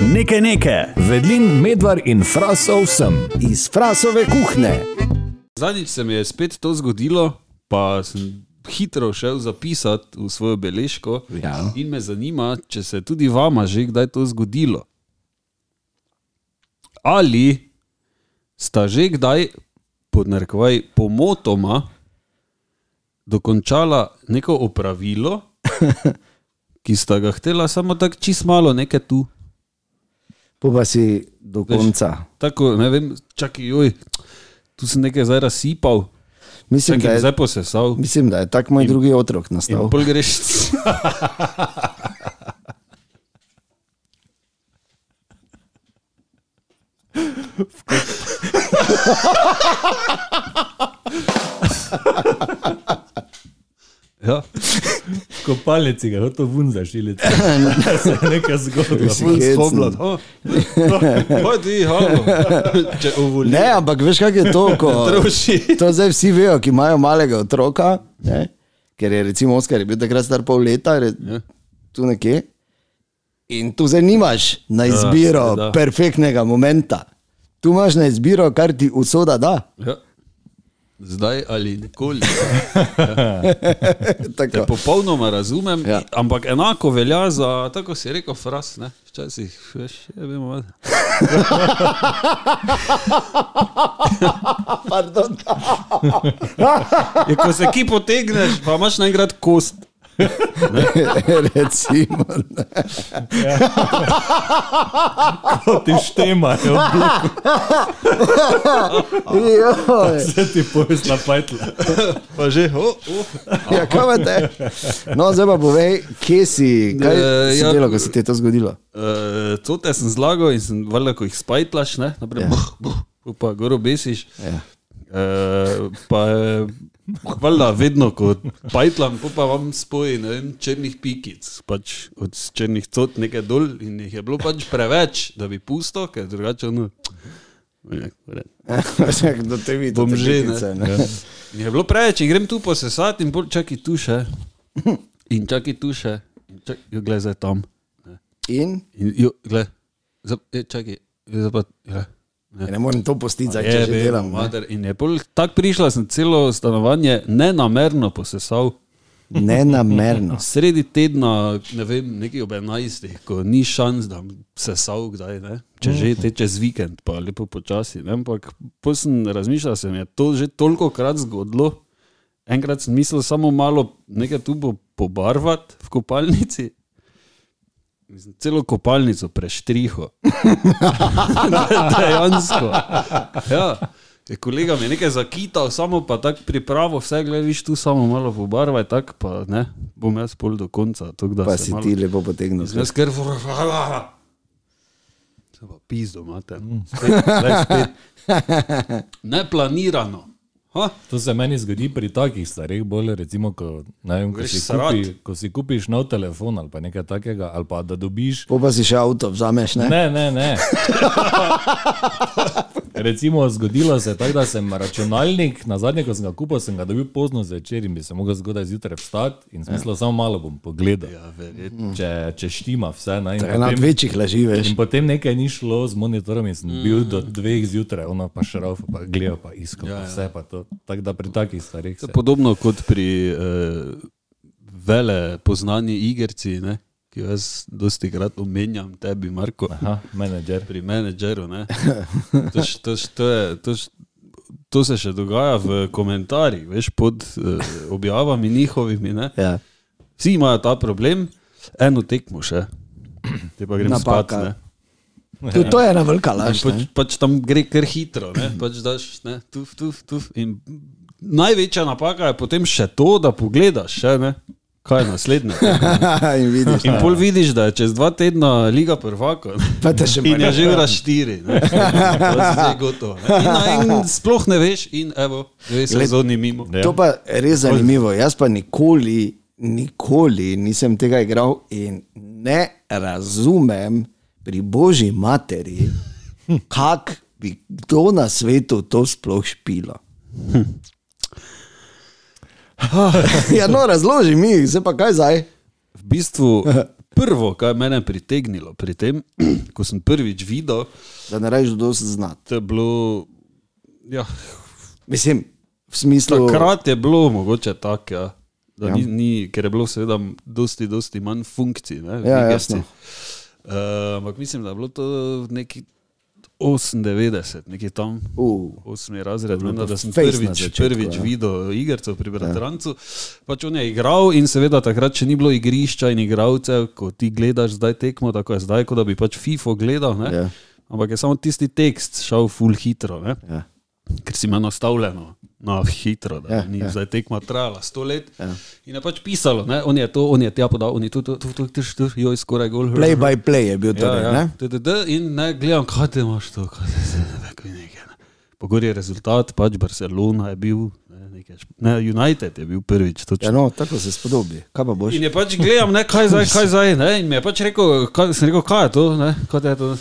Nekaj nekaj. Vedlin, medvar in frasov sem. Iz frasove kuhne. Zadnjič se mi je spet to zgodilo, pa sem hitro šel zapisati v svojo beležko. Ja. In me zanima, če se je tudi vama že kdaj to zgodilo. Ali sta že kdaj, pod narekovaj, pomotoma dokončala neko opravilo, ki sta ga htela samo tako čist malo nekaj tu. Po pa si do konca. Tako, ne vem, čakaj, joj, tu sem nekaj zdaj razsipal, Mislim, čakaj, da je, zdaj posesal. mislim, da je tak moj drugi otrok In nastal. pol greš. Ja, Kopalnici ga hotel vun zašiliti. se je ful hecen. spomnil. Oh, Pojdi, halo. Če uvoli. Ne, ampak veš, kaj je to, ko Troši. to zdaj vsi vejo, ki imajo malega otroka, ne? ker je recimo Oskar je bil takrat star pol leta, je Ja. tu nekje. In tu zdaj nimaš na izbiro seveda. perfektnega momenta. Tu imaš na izbiro, kar ti usoda da. Ja. Zdaj ali nikoli. Te Tako. popolnoma razumem, Ja. ja. ampak enako velja za, tako si rekel, fras. Ne? Včasih, veš, je vemo. Pardon. Je, ko se ki potegneš, pa imaš naenkrat kost. Recimo, ne. Ti štemajo, se ti pojsla pajtla. Pa že, oh, oh. Ja, kaj imate? No, zdaj pa povej, kje si, kaj Eh, si ja. delal, ko se ti je to zgodilo? Uh, Cote sem zlagal in sem valjda, ko jih spajtlaš, ne, naprej, Ja. ja. buh, buh, pa gor obesiš. Ja. Uh, pa je, valjda, vedno, ko pajtlam, pa vam spoji, ne vem, črnih pikic, pač od črnih cot nekaj dol in jih je bilo pač preveč, da bi pusto, ker drugače ono. Ja, v redu. Do te vidi, Bom že, pikice, ne. Ja. In je bilo preveč, in grem tu posesati in pol čakaj tu še. In čakaj tu še. Jo, glej, zdaj tam. In In jo, glej, zdaj, e, čakaj, zdaj pa, ja. Ja, ne morem to postiti, zdaj, če Je, že vem, delam. ne. mater. In je pol tako prišla, sem celo stanovanje nenamerno posesal. Nenamerno. Sredi tedna, ne vem, nekaj ob 11, ko ni šans, da se sal kdaj, ne? če že te čez vikend, pa lepo počasi. Ne? Ampak pol sem razmišljal, se mi je to že toliko krat zgodilo. Enkrat sem mislil samo malo nekaj tu pobarvati v kopalnici. Mislim, celo kopalnico preštriho. Dejansko. Ja. Je kolega mi nekaj zakital, samo pa tako pripravo, vse gledaš tu, samo malo pobarvaj, tako pa ne, bom jaz pol do konca. Da Pa si malo- ti lepo potegnil. Jaz ker Se pa pizdo imate. Spet, glej, spet. Neplanirano. Ha? To se meni zgodi pri takih stvareh, bolj recimo, ko, vem, ko, Greš si srat. kupi, ko si kupiš nov telefon ali pa nekaj takega, ali pa da dobiš. Po pa si še avto vzameš, ne? Ne, ne, ne. Recimo, zgodilo se je tako, da sem računalnik, na zadnje, ko sem ga kupil, sem ga dobil pozno zvečer in bi se lahko zgodaj zjutraj vstati in smisel samo malo bom pogledal. Ja. Če, če štima vse. Ne, ena od potem- večjih laži, veš. In potem nekaj ni šlo z monitorom in sem bil do dveh zjutraj, ona pa šrauf, pa gledal, pa iskal, Ja, ja, ja. ja. vse pa to. Tako da pri takih stvareh se. Podobno kot pri uh, vele poznani igrci, ne? Ki jo jaz dosti krat omenjam, tebi, Marko. Aha, menedžer. pri menedžeru. ne. To, š- to, je, to, š- to se še dogaja v komentarjih, veš, pod uh, objavami njihovimi. Ne. Ja. Vsi imajo ta problem, eno tekmo še, te pa grem Napaka. spat. Ne. To, to je ena velika laž. Pač, pač tam gre kar hitro, ne? pač daš, ne, tuf, tuf, tuf. In največja napaka je potem še to, da pogledaš, še, ne, kaj je naslednje. In vidiš. In pol vidiš, da je čez dva tedna Liga prvaka. In je že ura štiri, je gotovo. In, na- in sploh ne veš, in evo, dve sezoni mimo. Ja. To pa je res zanimivo. Jaz pa nikoli, nikoli nisem tega igral in ne razumem pri božji materi, kako bi kdo na svetu to sploh špilo. ja, no, razloži mi, zdaj pa kaj zdaj. V bistvu prvo, kar je mene pritegnilo pri tem, ko sem prvič videl, Da ne rečeš, da se znati. to je bilo. Ja, Mislim, v smislu. takrat je bilo mogoče tako, ja, da Ja. ni, ni, ker je bilo seveda dosti, dosti manj funkcij. Ne, v Ja, jasno. Uh, ampak mislim, da je bilo to neki 98, nekje tam. Uh, Osmi razred, bilo vem, da sem prvič, začetku, prvič ja. videl igrco pri Bratrancu. Pač on je igral in seveda takrat še ni bilo igrišča in igralcev, ko ti gledaš zdaj tekmo, tako je zdaj, kot da bi pač FIFO gledal. Ne? Ja. Ampak je samo tisti tekst šel full hitro, ne? ja. ker si ima nastavljeno. No, hitro, da Ja, ja, ni ja. ja. zdaj tekma trajala sto let. Ja. In je pač pisalo, ne? on je to, on je tja podal, on je tu, tu, tu, tu, tu, tu, joj, skoraj gol. Play by play je bil torej. Ja, ne? ja. TTD, in ne gledam, kaj te imaš to, kaj te se ne ve, kaj nekaj. Ne. Pogor je rezultat, pač Barcelona je bil, ne, nekaj, ne, United je bil prvič. Ja, Točno. no, tako se spodobi. Kaj pa boš? In je pač gledam, ne, kaj zdaj, kaj zdaj. Ne, in mi je pač rekel, kaj, sem rekel, kaj je to, ne, kaj je to.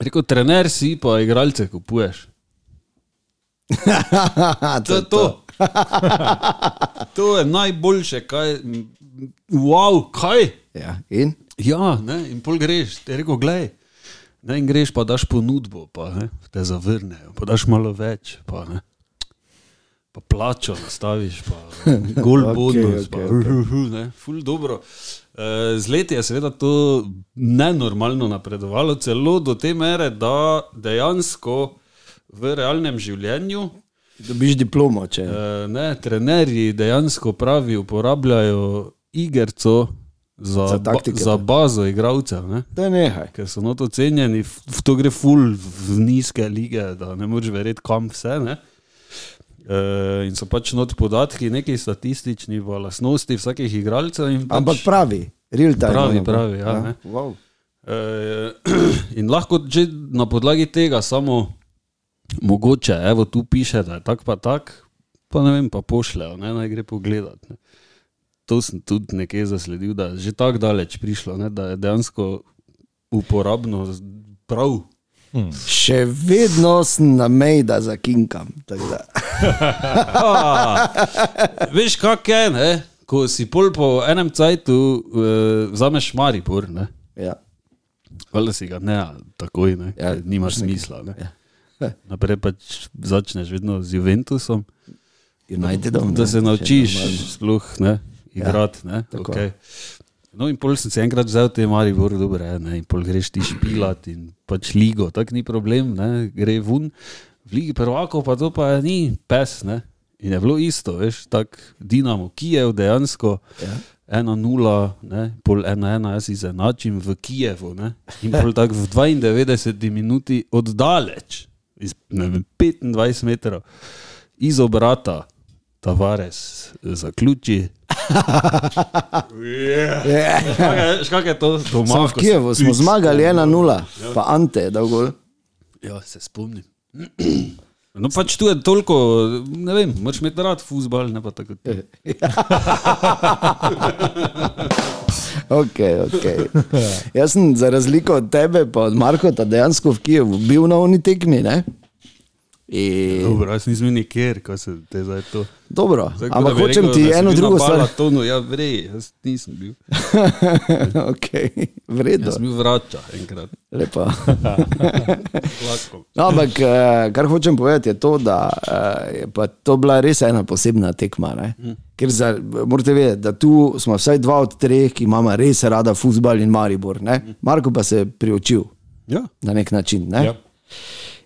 Rekel, trener si, pa igralce kupuješ. To je to. To je najboljše, kaj. Wow, kaj? Ja, in? Ja, ne, in pol greš, ti je rekel, gledaj. Ne, in greš, pa daš ponudbo, pa ne, te zavrnejo, pa daš malo več, pa ne. Pa plačo nastaviš, pa gol bonus, ok, pa ok. ne, ful dobro. Eh, Z leti je seveda to nenormalno napredovalo, celo do te mere, da dejansko v realnem življenju Dobiš diplomo, če. Eh, Ne, trenerji dejansko pravi, uporabljajo igrico za, Za ba, taktike, za pa. bazo igralcev, ne? To je nehaj. ker so not ocenjeni, f- v to gre ful v nizke lige, da ne moreš verjeti, kam vse. Ne? E, in so pač not podatki, neki statistični, v lasnosti vsakih igralcev. Pač, Ampak pravi, real time. Pravi, pa. pravi, ja, ne. Wow. Eh, in lahko že na podlagi tega samo mogoče, evo tu piše, da je tak pa tak, pa ne vem, pa pošljajo, ne, naj gre pogledat. Ne. To sem tudi nekje zasledil, da je že tako daleč prišlo, ne, da je dejansko uporabno prav. Še vedno sem na meji, da zakinkam. A, veš, kak je, ne? ko si pol po enem cajtu uh, vzameš Maribor, ne? Ja. Valjda si ga ne, takoj, ne, Ja, nimaš smisla. Ne. Ja. Naprej pač začneš vedno z Juventusom, Unitedom. da ne, se če naučiš sploh ne, igrati. Ne, tako. okay. No, in pol sem se enkrat vzel te Maribor, dobro, je, ne, in pol greš ti špilat in pač ligo, tak ni problem, ne, gre ven. V ligi prvakov pa to pa ni pes, ne. In je bilo isto, veš, tak Dinamo Kijev dejansko. Ja. 1-0, ne, pol 1-1, jaz izenačim v Kijevu. Ne, in pol tako v 92 minuti oddaleč, iz vem, 25 metrov, iz obrata, Tavares zaključi. Ja. Škak je to doma? Samo v Kijevu smo zmagali 1-0, pa Ante je dal gol. Ja, se spomnim. No, pač tu je toliko, ne vem, moraš imeti rad fusbal, ne pa tako. Okay, okay. Jaz sem za razliko od tebe, pa od Markota, dejansko v Kijevu bil na oni tekmi. Ne? In, Dobro, jaz nisem nikjer, ko se te zdaj to. dobro, Zdaj, ampak hočem rekel, ti eno drugo stvar. Balatonu, ja, vrej, jaz nisem bil. okay, Vredno, Jaz sem bil vrača enkrat. lepo. Lahko. No, ampak eh, kar hočem povedati je to, da eh, je pa to bila res ena posebna tekma. Ne? Ker za, morate vedeti, da tu smo vsaj dva od treh, ki imamo res rada futbal in Maribor. Ne? Marko pa se je priučil Ja. na nek način. Ne? Ja.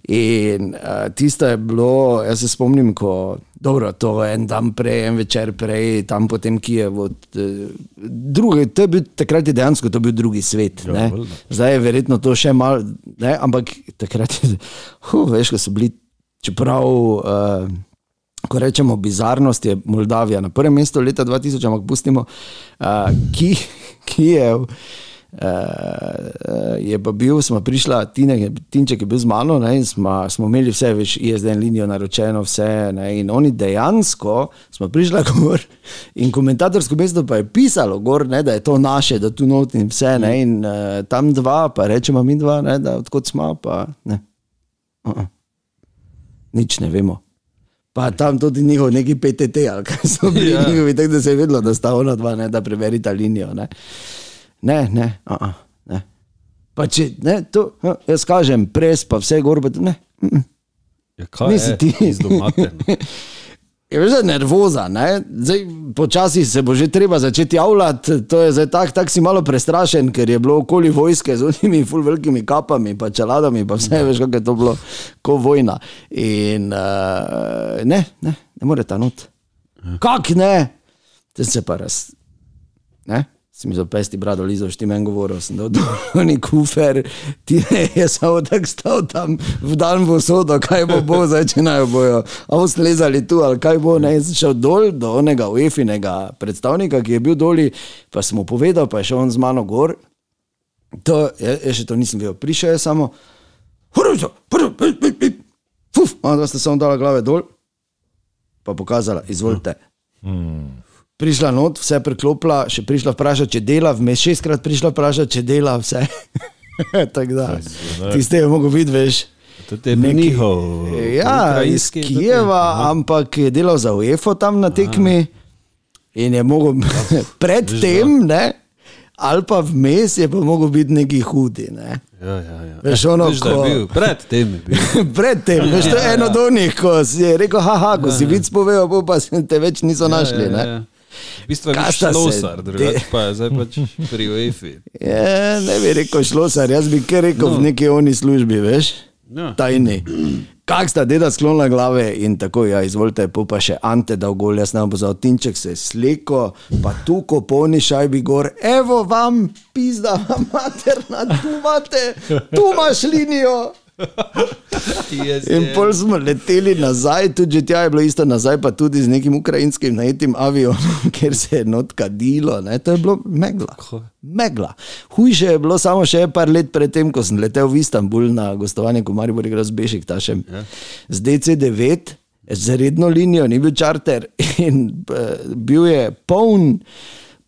In uh, tisto je bilo, jaz se spomnim, ko dobro, to je en dan prej, en večer prej, tam potem. Drugi, to je bil, takrat je dejansko to bil drugi svet. Ja, valjda. Zdaj je verjetno to še malo, ne, ampak takrat je, huh, veš, ko so bili, čeprav. Uh, Ko rečemo bizarnost, je Moldavija na prvem mestu leta 2000, ampak pustimo, uh, ki, Kijev. Uh, je pa bil, smo prišla, Tine, Tinček je bil z mano ne, in smo, smo imeli vse, veš, ISDN linijo naročeno, vse. Ne, in oni dejansko smo prišla gor in komentatorsko mesto pa je pisalo gor, ne, da je to naše, da tu not in vse. Ne, in uh, tam dva, pa rečemo mi dva, ne, da odkot smo, pa ne. Uh -uh. Nič ne vemo. Pa tam tudi njihov neki PTT, ali kaj so bili Ja. ja. njihovi, tako da se je vedelo, da sta ona dva, ne, da preverita linijo. Ne. Ne, ne, a -a, ne. Pa če, ne, to, a, jaz kažem, pres, pa vse gor, pa to, ne. Ja, kaj Nisi je ti. Je je nervoza, ne? Zdaj, počasi se bo že treba začeti javljati, to je zdaj tako, tak si malo prestrašen, ker je bilo okoli vojske z unimi ful velikimi kapami, pa čeladami, pa vse veš, kako je to bilo, ko vojna. In uh, ne, ne, ne more ta not. Kak ne? Te se pa raz. Ne? Si mi za pesti brado lizo, šti meni govoril, sem dal dolni kufer, ti je samo tako stal tam v dan v sodo, kaj bo bo, zdaj če naj bojo, a bo slezali tu ali kaj bo, ne, sem šel dol do onega UEFI-nega predstavnika, ki je bil doli, pa sem mu povedal, pa je šel on z mano gor, to, jaz, jaz še to nisem vedel, prišel je samo, huručo, fuf, ona dva sta samo dala glave dol, pa pokazala, izvolite. Prišla not, vse preklopila, še prišla vprašati, če dela, vmes šestkrat prišla vprašati, če dela vse. Tako da, tiste je mogo videti, veš. To je njihov. Ja, iz Kijeva, ampak je delal za UEFO tam na tekmi in je mogel predtem, ne, ali pa vmes je pa mogel biti neki hudi. Ne. Ja, ja, ja. Veš, ono, Veš, ko- bil, pred tem je bil. Predtem, veš, to je eno od onih, ko si rekel, haha, ko si vic povedal, pa se te več niso našli. Ja, ja, ja. V bistvu je šlosar, drugače pa je zdaj pač pri UEFI. Je, ne bi rekel šlosar, jaz bi kar rekel no. v neki oni službi, veš, Ja. tajni. Kak sta deda sklonila glave in tako, ja, izvolite, pa še Ante dal gol, jaz nam bo za otinček se sleko, pa tu ko polni šajbi gor, evo vam, pizda, materna, tu imate, tu imaš linijo. Yes, In pol smo leteli nazaj, tudi tja je bilo isto nazaj, pa tudi z nekim ukrajinskim najetim avionom, ker se je not kadilo, ne? to je bilo megla. Megla. Hujše je bilo samo še par let predtem, ko sem letel v Istanbul na gostovanje, ko Maribor igra z Bešiktašem. Ja. Z DC9, z redno linijo, ni bil čarter in uh, bil je poln,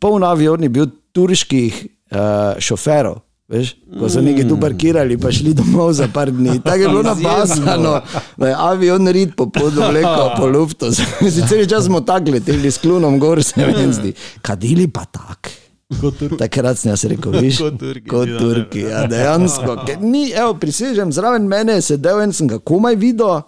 poln avion, je bil turških uh, šoferov. Veš, ko so neki tu parkirali, pa šli domov za par dni. Tako je bilo napasano, da je avion rit po podu vleko, po luftu. Sicer čas smo tako leteli s klunom gor, se meni zdi. Kadili pa tak. Takrat sem jaz rekel, viš, Kot Turki, kot ja, Turki, ja, dejansko. Ni, evo, prisežem, zraven mene je sedel en, sem ga komaj videl,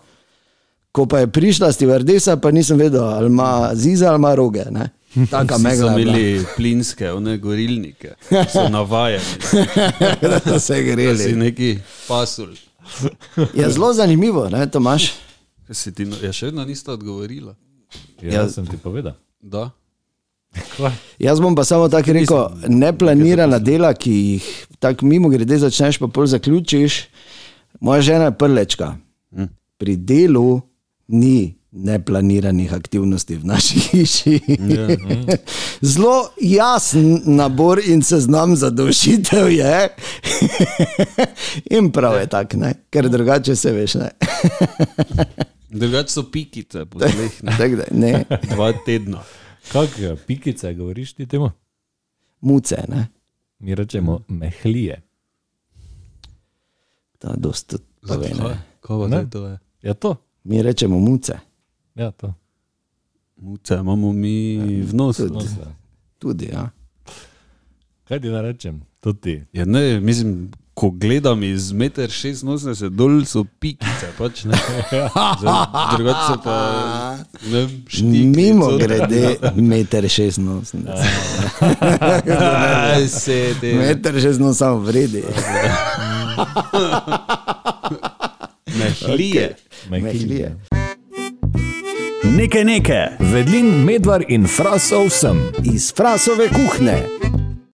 ko pa je prišla stivardesa, pa nisem vedel, ali ima ziza ali ima roge. Ne? Taka Vsi so megla. je bila. imeli plinske, one gorilnike, so navajeni, da se da si greli. neki pasul. Je zelo zanimivo, ne, Tomaš? Si ti, ja, še vedno nista odgovorila. Ja, sem ti povedal. Da. Kva? Jaz bom pa samo tako rekel, neplanirana dela, ki jih tako mimo grede začneš, pa pol zaključiš. Moja žena je prlečka. Pri delu ni neplaniranih aktivnosti v naši hiši. Zelo jasen nabor in seznam zadovoljitev je. in prav je tako, ne? ker drugače se veš. Ne? Drugače so pikice, po tleh, ne. Tak ne, dva tedna. Kak eh, pikice govoriš ti temu? muce, ne. Mi rečemo mehlije. To dosta ne. Kaj zdaj to je? Ja, to. Mi rečemo muce. Ja, to. Muce imamo mi v nosu. Tudi. Se. Tudi, ja. Kaj ti naj rečem? To ti. Ja, ne, mislim, ko gledam iz 1,86 m dol, so pikice, pač Drugače so pa, ne štikli. Mimo cota. grede, meter šestinosemdeset. Aj, se te. Meter šestinosemdeset samo vredi. Mehlije. Mehlije. Nekaj nekaj. Vedlin, medvar in frasov sem. Iz frasove kuhne.